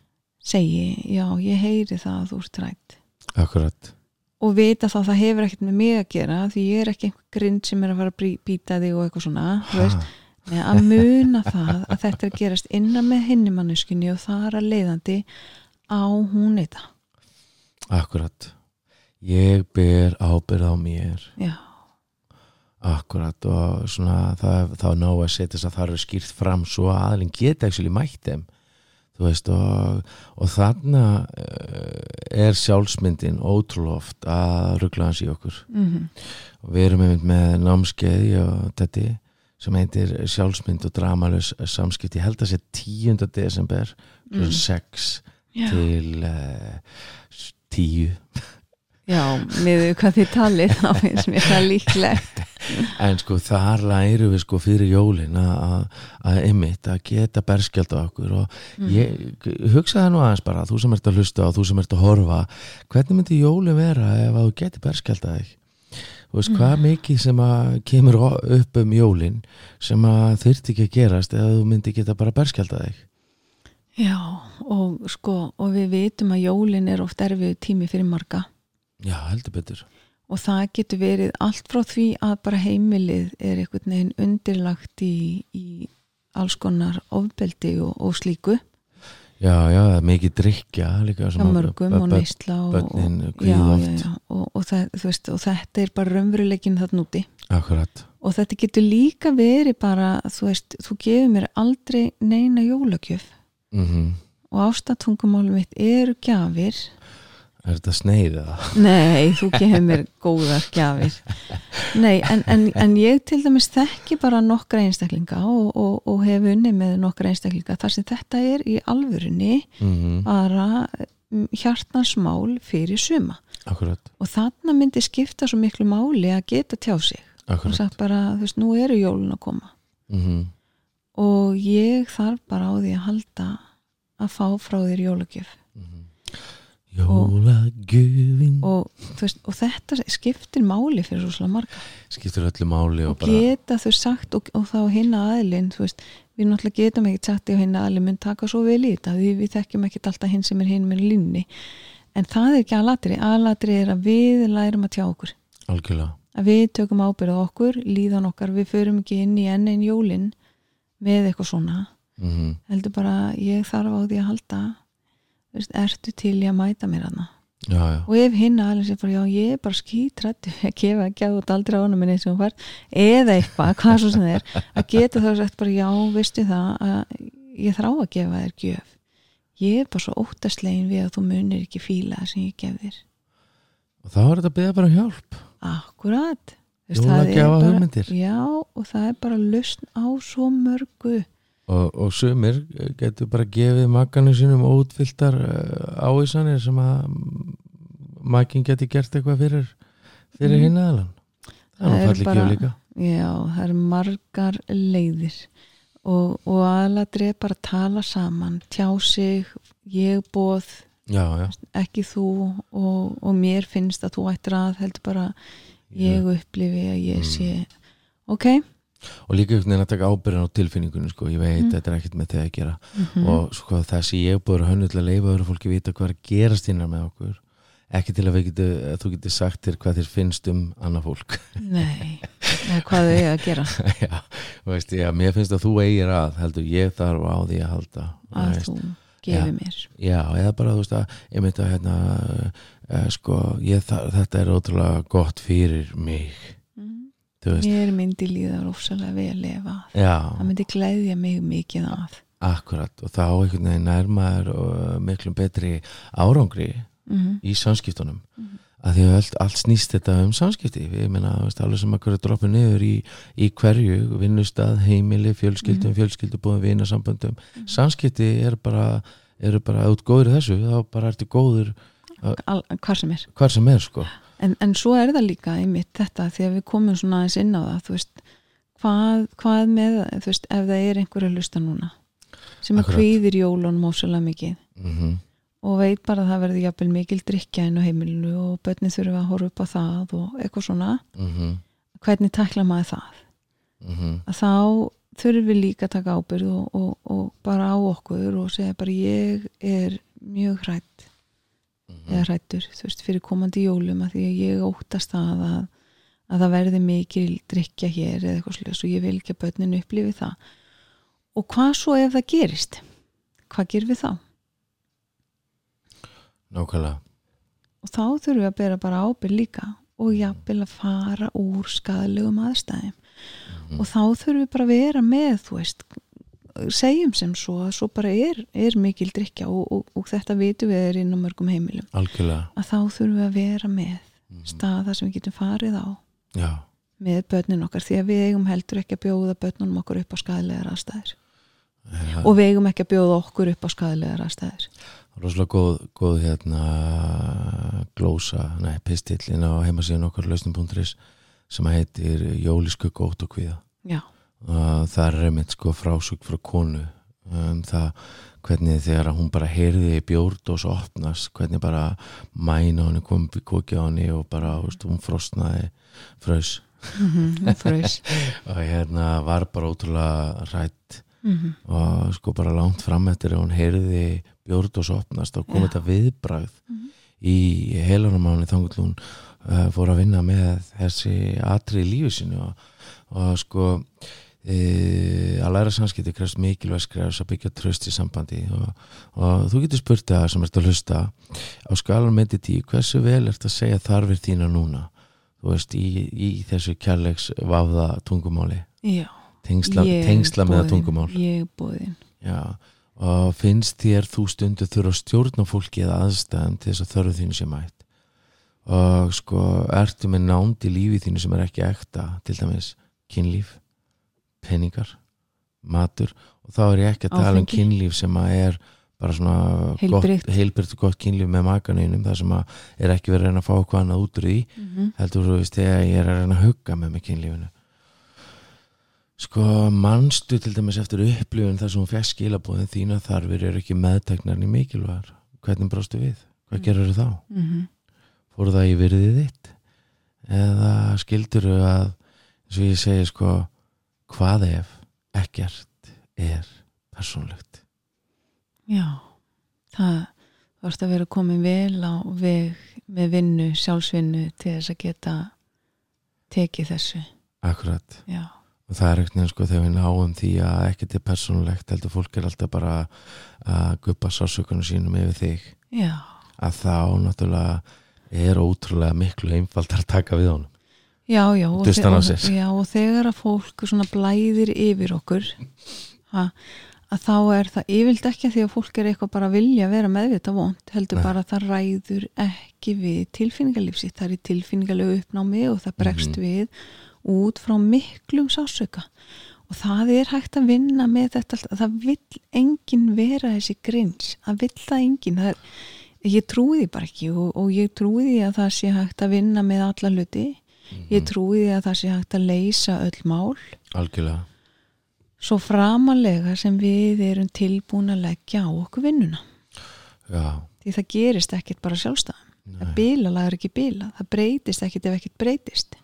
segi, já, ég heyri það að þú ert rætt akkurat og vita þá að það hefur ekkert með mig að gera því ég er ekki einhver grind sem er að fara að bíta þig og eitthvað svona veist, að muna það að þetta er að gerast innan með hinni manneskunni og það er að leiðandi á hún þetta. Akkurat. Ég ber ábyrð á mér. Já, akkurat og svona það, þá ná að setja þess að það eru skýrt fram svo að aðlinn geta ekki mætt þeim veist og, og þarna uh, er sjálfsmyndin ótrúlega oft að ruggla hans í okkur. Mm og við erum einmitt með námskeið og þetta sem heitir sjálfsmynd og dramalus samskipti, held að sé 10. desember mm. 6 já, til uh, 10 já með hvað þið talið þá finnst mér það líklegt en sko þar læru við sko fyrir jólin að- að að geta berskjald á okkur og Mm. ég hugsaði nú aðeins bara þú sem ert að hlusta og þú sem ert að horfa hvernig myndi jólin vera ef að þú geti berskjald að þig? Þú veist hvað mikið sem að kemur upp um jólin sem að þyrfti ekki að gerast eða þú myndi geta bara berskjald að þig? Já, og sko og við vitum að jólin er oft erfið tími fyrir marga. Já heldur betur og það getur verið allt frá því að bara heimilið er einhvern veginn undirlagt í, í alls konar ofbeldi og, og slíku. Já já það er mikið drikja líka að- mörgum og neysla og, og, já, já, já, og, og, þetta er bara raunveruleikin þarna úti. Akkurat. Og þetta getur líka verið bara þú veist, þú gefur mér aldrei neina jólagjöf. Mm og ástatungumálum mitt eru gjafir er þetta sneið eða? nei, þú gefur mér góðar gjafir. Nei, en, en, en ég til dæmis þekki bara nokkra einstaklinga og, og, og hef unni með nokkra einstaklinga. Þar sem þetta er í alvörunni Mm bara mm, hjartansmál fyrir suma. Akkurat, og þarna myndi skipta svo miklu máli að geta tjá sig. Og akkurat sagt bara, þú veist, nú eru jólun að koma. Mm og ég þarf bara á því að halda að fá frá þér jólagjöf Jólagjöfin og, veist, og þetta skiptir máli fyrir svo slega marga. Skiptur öllu máli og, og bara geta þau sagt og, og þá hinna aðlinn þú veist, við náttúrulega getum ekki sagt og hinna aðlinn mun taka svo vel í þetta því við þekkjum ekki alltaf hinn sem er hinn með linni en það er ekki aðlatri aðlatri er að við lærum að tjá okkur. Algjörlega. Að við tökum ábyrð á okkur, líðan okkar við förum ekki inn í enn einn jólin með eitthvað svona. Mm heldur bara ég þarf á því að halda veist, ertu til í að mæta mér hana já, já, og ef hinn aðeins er bara já ég er bara skítrættu að gefa ekki át aldrei á hana minni sem hún fær eða eitthvað, hvað svo sem það er að geta þá sagt bara já veistu það að ég þrá að gefa þér gjöf. Ég er bara svo óttaslegin við að þú munir ekki fíla það sem ég gef þér. Og þá er þetta að beða bara um hjálp. Akkurat. Þú veist, það er bara- já og það er bara lausn á svo mörgu og, og sumir getur bara gefið makanu sínum óutfylltar ávísanir sem að makin getur gert eitthvað fyrir fyrir Mhm. hinn aðlan það er er bara- gjöf líka. Já, það eru margar leiðir. Og, og aðladri er bara tala saman, tjá sig, ég bóð, já, já, ekki þú og, og mér finnst að þú ættir að heldur bara ég upplifi að ég Mm. sé ok og líka einhvern veginn að taka ábyrðan á tilfinningunum sko, ég veit, Mm. þetta er ekkert með þegar að gera. Mm og sko, þessi ég er búin að hönnu til að leifa öðru fólki vita hvað er að gerast innan með okkur. Ekki til að, getu, að þú getur sagt þér hvað þér finnst um annað fólk. Nei, hvað þau að gera. Já, veist ég að mér finnst að þú eigir að heldur ég þarf á því að halda að veist. þú gefur mér. Já, eða bara þú veist að ég myndi að hérna uh, sko, ég, þar, þetta er ótrúlega gott fyrir mig Mér myndi líða rófsalega vel ef að já, það myndi gleðja mig mikið að. Akkurat og þá einhvern veginn nærmaður og miklum betri árangri mm. í samskiptunum. Mhm. að því að allt, allt snýst þetta um samskipti. Við meina, alveg sem að hverju droppu niður í, í hverju, vinnustad, heimili fjölskyldum, fjölskyldubúðum, vinasamböndum. Samskipti er bara eru bara út góður þessu, þá bara ertu góður Al, hvað sem er. hvar sem er, sko En, en svo er það líka einmitt þetta því að við komum svona aðeins inn á það þú veist, hvað, hvað með þú veist, ef það er einhverja lusta núna sem að kvíðir jólunum ósala mikið mm og veit bara að það verður jafnvel mikil drikja inn á heimilinu og börnin þurfa að horfa upp á það og eitthvað svona. -hmm. hvernig tækla maður það? Mm -hmm. að þá, þurfum við líka að taka ábyrð og, og, og bara á okkur og segja bara ég er mjög hrætt eða hrættur, þú veist, fyrir komandi jólum að því að ég óttast það að, að það verði mikil drikja hér eða eitthvað slúðis og ég vil ekki að börninu upplifi það. Og hvað svo ef það gerist? Hvað gerum við þá? nákvæmlega. Og þá þurfum við að bera bara ábyrð líka og jafnvel að fara úr skadalegum aðstæðum. Mhm. og þá þurfum við bara að vera með þú veist, segjum sem svo að svo bara er, er mikil drikja og, og, og þetta vitum við er inn á mörgum heimilum. Algjörlega. Að þá þurfum við að vera með Mhm. staða sem við getum farið á. Já, með börnin okkar því að við eigum heldur ekki að bjóða börnunum okkur upp á skadalegar aðstæður. Ja. og við eigum ekki að bjóða okkur upp á skadalegar aðstæður. Rosalega góð, góð hérna glósa, nei, pistillin á heimasíðan okkar lausnum.is sem heitir Jólisku gótt og kvíða. Já, það er einmitt sko frásug frá konu um það hvernig þegar hún bara heyrði bjórd og svo opnast, hvernig bara mæna henni kom upp í koki á henni og bara, veist, hún frostnaði frös mm frös og hérna var bara ótrúlega rætt mm og sko bara langt fram eftir að hún heyrði bjórd og svo opnast og kom Já. þetta viðbragð Mhm. í heilanum á henni þannig hún uh, fór að vinna með þessi atri í lífi sinu og, og sko að læra samskipti krefst mikilvæg skrefs að byggja tröst í sambandi. Og, og þú getur spurt það sem ert að hlusta. Á skalan með tí hversu vel ert að segja þarfir þína núna? Þú veist í, í þessu kærleiks vafða tungumáli. Já, tengsla, tengsla með tungumál. Ég er bóðin Já, og finnst þér þú stundu þurfa að stjórna fólki eða aðstæðan til þess að þörfu þínu sé mætt? Og sko ertu með nánd í lífi þínu sem er ekki ekta til dæmis kynlíf peningar, matur og þá er ég ekki að tala um Áfengi. kynlíf sem að er bara svona heilbrygt og gott kynlíf með makaninum það sem að er ekki verið að reyna að fá hvað annað út úr því. Mm -hmm. heldur þú veist þegar ég er að reyna að hugga með mig kynlífinu. Sko manstu til dæmis eftir upplifun þar sem hún fekk skilabóðin þína þarfir eru ekki meðteknar í mikilvægar? Hvernig brástu við, hvað Mm. gerur þá? Mm fóru það í virðið þitt? Eða skildur að eins og ég segi sko hvað ef ekkert er persónlegt já það varst að vera komin vel á veg með vinnu, sjálfsvinnu til þess að geta tekið þessu. Akkurat. Já, og það er ekkert nefn sko þegar við náum því að ekkert er persónulegt heldur fólk er alltaf bara að guppa sásökunum sínum yfir þig. Já, að þá náttúrulega er ótrúlega miklu einfaldar taka við honum já, já og, og, já og þegar að fólk blæðir yfir okkur ha, að þá er það yfirlt ekki því að fólk er eitthvað bara að vilja vera meðvita vond heldur Nei. bara að það ræður ekki við tilfinningalífsitt, það er tilfinningalegu uppnámi og það bregst Mhm. við út frá miklum sásöka og það er hægt að vinna með þetta allt, það vill enginn vera þessi grins, það vill það enginn. Það er, ég trúi því bara ekki og, og ég trúi því að það sé hægt að vinna með alla hluti, ég trúi því að það sé hægt að leysa öll mál. Algjörlega. Svo framalega sem við erum tilbúin að leggja á okkur vinnuna. Já, því það gerist ekkit bara sjálfstæðan. Það bílalag er ekki bíla, það breytist ekkit ef ekkit breytist.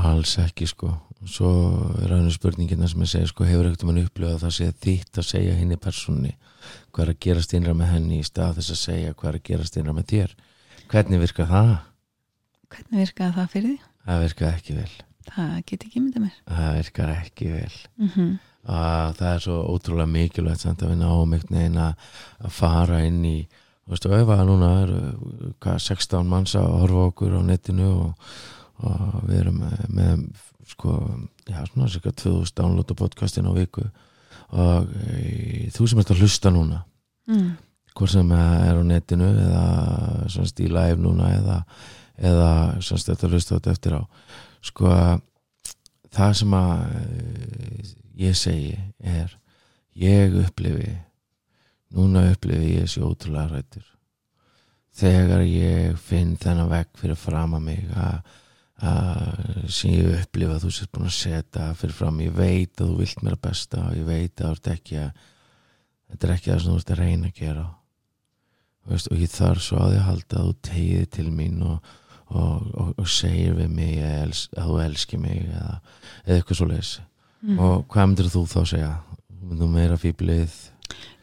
Alls ekki sko. Svo er aðeins spurningina sem ég segi sko hefur ekkert mann upplifað að það sé þitt að segja henni persónni hvað er að gerast innra með henni í stað þess að segja hvað er að gerast innra með þér? Hvernig virkar það? hvernig virkaði það fyrir því? Það virkar ekki vel það get ekki myndið mér það virkar ekki vel mm -hmm. að það er svo ótrúlega mikilvægt samt að við náum einhvern veginn að fara inn í þú veist, og ef að núna er hvað, 16 manns að horfa okkur á netinu og, og við erum með, með sko, já, svona cirka 2000 download á podcastin á viku og e, þú sem ert að hlusta núna mm. hvort sem er á netinu eða svona í live núna eða, eða svona þetta hlusta á þetta eftir á. Sko það sem að eh, ég segi er ég upplifi núna upplifi ég þessi ótrúlega rættur þegar ég finn þennan vekk fyrir fram að mig að að sem ég upplifa að þú sést búin að setja fyrir fram, ég veit að þú vilt mér að besta og ég veit að ert ekki að þetta er ekki það sem þú ert að reyna að gera. Veist, og ég þarf svo að að halda að þú tegið til mín og, og, og, og segir við mig að, els, að þú elski mig eða, eða eitthvað svo leys Mm. og hvað myndir þú þá segja? Þú myndir meira fýblið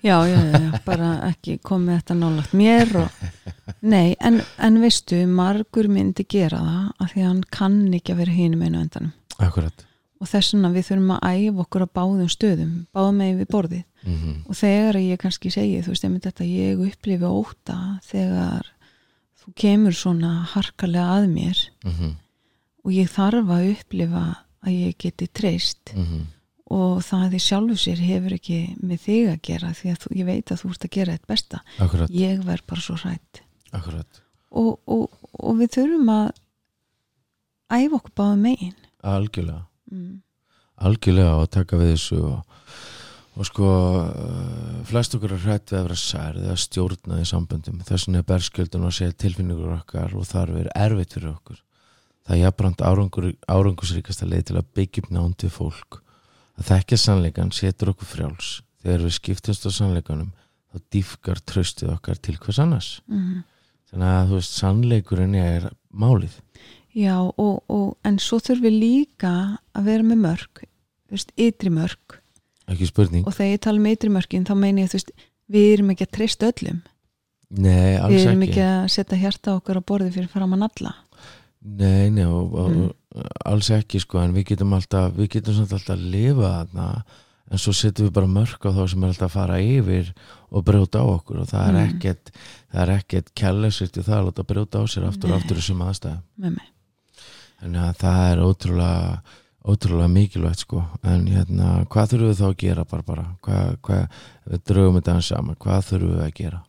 Já, já, já, bara ekki komið þetta nálagt mér og nei, en, en veistu, margur myndi gera það af því að hann kann ekki að vera hinum einu endanum. Akkurat. Og þess vegna við þurfum að æfa okkur á báðum stöðum, báðum megin við borðið. Mm og þegar ég kannski segi, þú veist, einmitt þetta ég upplifi óta þegar þú kemur svona harkalega að mér -hmm. og ég þarf að upplifa að ég geti treyst Mm og það því sjálfu sér hefur ekki með þig að gera því að þú, ég veit að þú ert að gera þetta besta. Akkurat, ég verð bara svo hrætt akkurat. Og, og, og við þurfum að æfa okkur báða megin. Algjörlega. Mm. algjörlega og taka við þessu og, og sko uh, flest okkur er hrætt við að vera særð eða stjórna í samböndum. Þess vegna er berskjöldun að segja tilfinningur okkar og þar verið erfitt fyrir okkur. Það er jafnbrand árangur, árangusríkasta leið til að byggja upp nánd við fólk. Að þekkja sannleikan setur okkur frjáls. Þegar við skiptumst á sannleikanum þá dýfkar tröstið okkar til hvers annars. Mm. þannig að þú veist sannleikurinn er málið. Já og, og en svo þurfum við líka að vera með mörg ytri mörg ekki spurning, og þegar ég tala um ytri mörgin þá meina ég veist, við erum ekki að treysta öllum. Nei alls við erum ekki. ekki að setja hjarta okkur á borði fyrir framann alla. Nei, nei, og, Mm. og alls ekki sko, en við getum alltaf við getum samt alltaf að lifa þarna en svo setjum við bara mörk á þá sem er alltaf að fara yfir og brjóta á okkur og það er Mm. ekkert það er ekkert kærleysvitt í það að láta brjóta á sér aftur og aftur með mig. Þannig að það er ótrúlega ótrúlega mikilvægt sko. En hérna, hvað þurfum við þá að gera bara bara, hvað, hvað við draugum þetta hans saman, hvað þurfum við að gera?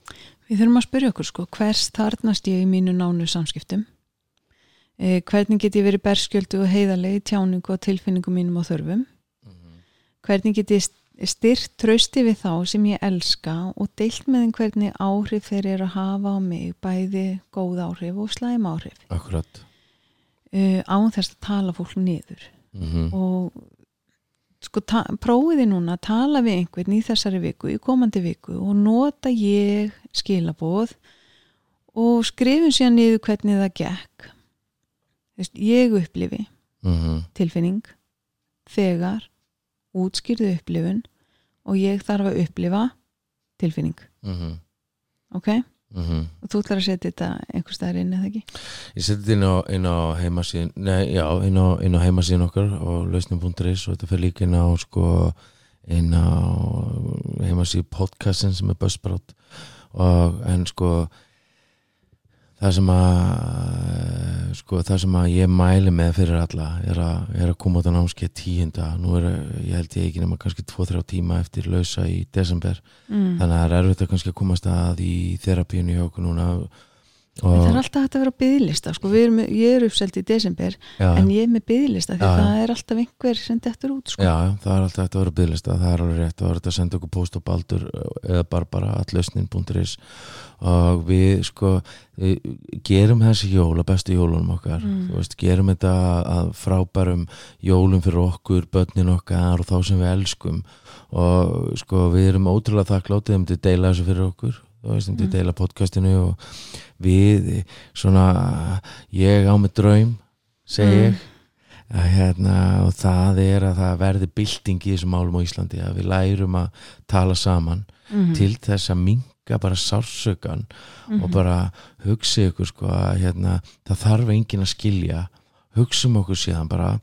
Við þurfum að spyrja okkur sko, hvers þarnast ég í mínu nánu samskiptum? Eh, hvernig get ég verið berskjöldu og heiðalegi tjáningu og tilfinningum mínum og þörfum? Hvernig get ég styrt trausti við þá sem ég elska og deilt með þeim hvernig áhrif þeir eru að hafa á mig, bæði góð áhrif og slæm áhrif. Akkurat. Uh, án þess að tala fólk niður mm og sko prófiði núna að tala við einhvern í þessari viku, í komandi viku og nota ég skilaboð og skrifum síðan niður hvernig það gekk Þvist, ég upplifi -hmm. tilfinning þegar útskýrðu upplifun og ég þarf að upplifa tilfinning Mm -hmm. ok, Mm og þú ætlar að setja þetta einhver staðar inn eða ekki? Ég seti þetta inn á, á heimasíðin Nei, já, inn á, á heimasíðin okkar og lausnum.is og þetta fyrir líka inn á sko, inn á heimasíð podcastin sem er Buzzsprout. Og en sko það sem að sko það sem að ég mæli með fyrir alla er að, er að koma á námskeið tíunda, nú er ég held ég ekki nema kannski 2-3 tíma eftir lausa í desember, mm. þannig að það er erfitt að kannski að komast að í þerapíunni hjá okkur núna það er alltaf hægt að vera á byðlista sko, ég er uppselt í desember já, en ég er með byðlista því Já, já. það er alltaf einhver sem dettur út sko. Já, já, það er alltaf hægt að vera bygglista, það er alveg rétt og það er hægt að senda okkur post á baldur eða bara bara allausnin.is og við sko gerum þessi jól að bestu jólunum okkar. Mm. veist, gerum þetta að frábærum jólum fyrir okkur, börnin okkar og þá sem við elskum. Og sko við erum ótrúlega þakklátið um til deila þessu fyrir okkur þú veist, um til að Mm. deila podcastinu og við svona ég á með draum segi Mm. ég að, hérna, og það er að það verði bylting í þessum málum á Íslandi að við lærum að tala saman Mhm. til þess að minka bara sársökan Mhm. og bara hugsa ykkur sko að hérna, það þarf enginn að skilja hugsum okkur síðan bara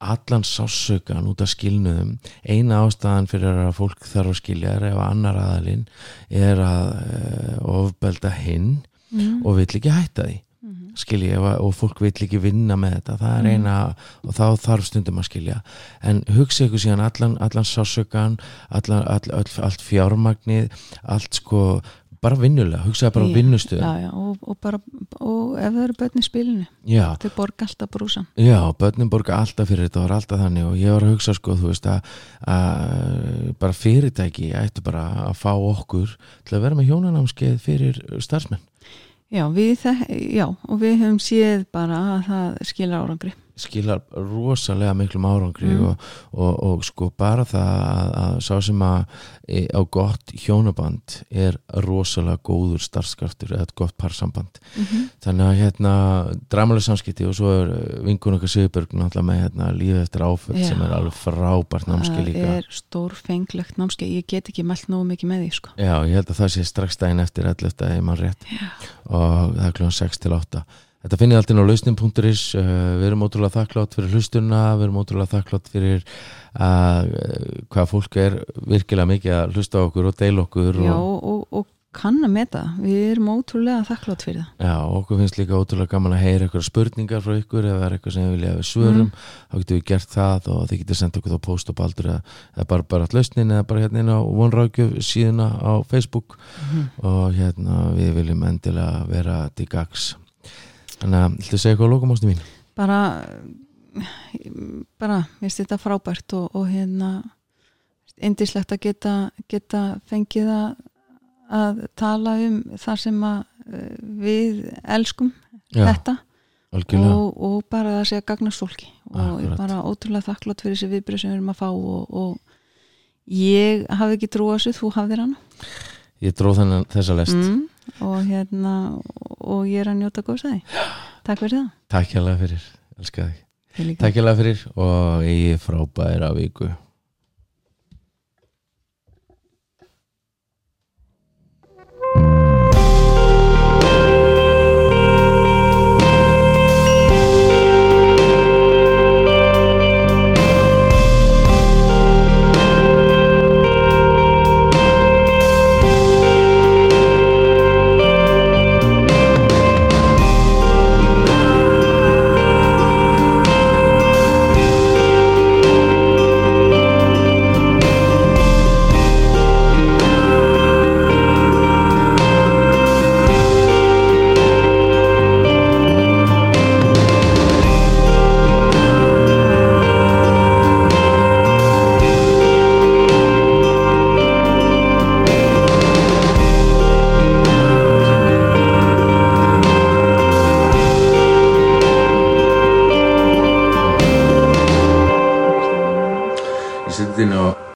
allan sársökan út af skilnuðum eina ástæðan fyrir að fólk þarf að skilja er ef annar aðalinn er að uh, ofbelda hinn Mhm. og vill ekki hætta því Mhm. skilji ef að- og fólk vill ekki vinna með þetta það er Mm. eina og þá þarf stundum að skilja en hugsa ykkur síðan allan, allan sásökan allan, all, all, allt fjármagnið allt sko bara vinnulega, hugsaði bara á já, og, og bara og ef það eru börn í spilinu já, þau borga alltaf brúsan já, börnin borga alltaf fyrir þetta og er alltaf þannig og ég var að hugsa sko, þú veist að, að bara fyrirtæki ættu bara að fá okkur til að vera með hjónanámskeið fyrir starfsmenn. Já, við, þe- já, og við höfum séð bara að það skilur árangri skilar rosalega miklum árangri Mm. og, og, og sko bara það að, að sá sem að e, á gott hjónaband er rosalega góður starfskraftur eða gott parsamband Mhm. þannig að hérna dramalega samskipti og svo er vingun okkar Sigurberg náttúrulega með hérna lífið eftir áföll Já. sem er alveg frábært námski það líka er stórfenglegt námskeið ég get ekki mælt nógu mikið með því sko. Já, ég held að það sé strax daginn eftir 11. ef mann rétt Já. og það er klúan 6 til 8 Þetta finnir alltaf á lausnin.is uh, við erum ótrúlega þakklátt fyrir hlustunna við erum ótrúlega þakklátt fyrir að uh, hvað fólk er virkilega mikið að hlusta okkur og deila okkur já, og, og, og kann að meta. Við erum ótrúlega þakklátt fyrir það. Já, og okkur finnst líka ótrúlega gaman að heyra eitthvað spurningar frá ykkur. Það er eitthvað sem við vilja að við svörum Mm. þá getum við gert það og þið getur sendt okkur þá post og baldur eða, eða bara, bara allt lausnin eða bara hérna inn á vonrákjöf síðuna á Facebook. Og hérna við viljum endilega vera til gags þannig að, viltu segja eitthvað á lókumástu mín? bara bara, mér finnst þetta frábært og, og hérna indislegt að geta, geta fengið að, að tala um það sem að eh, við elskum Já, þetta. og, og bara það sé að gagnast fólki. Og ég er Akkurat. bara ótrúlega þakklátt fyrir þessi viðbröð sem við erum að fá og, og ég hafi ekki trú á þessu, þú hafðir hana. Ég dróð þennan þessa lest. Mm, og hérna og ég er að njóta góðs að því. Takk fyrir það. Takk hérlega fyrir, elska þig. Þið. Takk hérlega fyrir og ég frábæra viku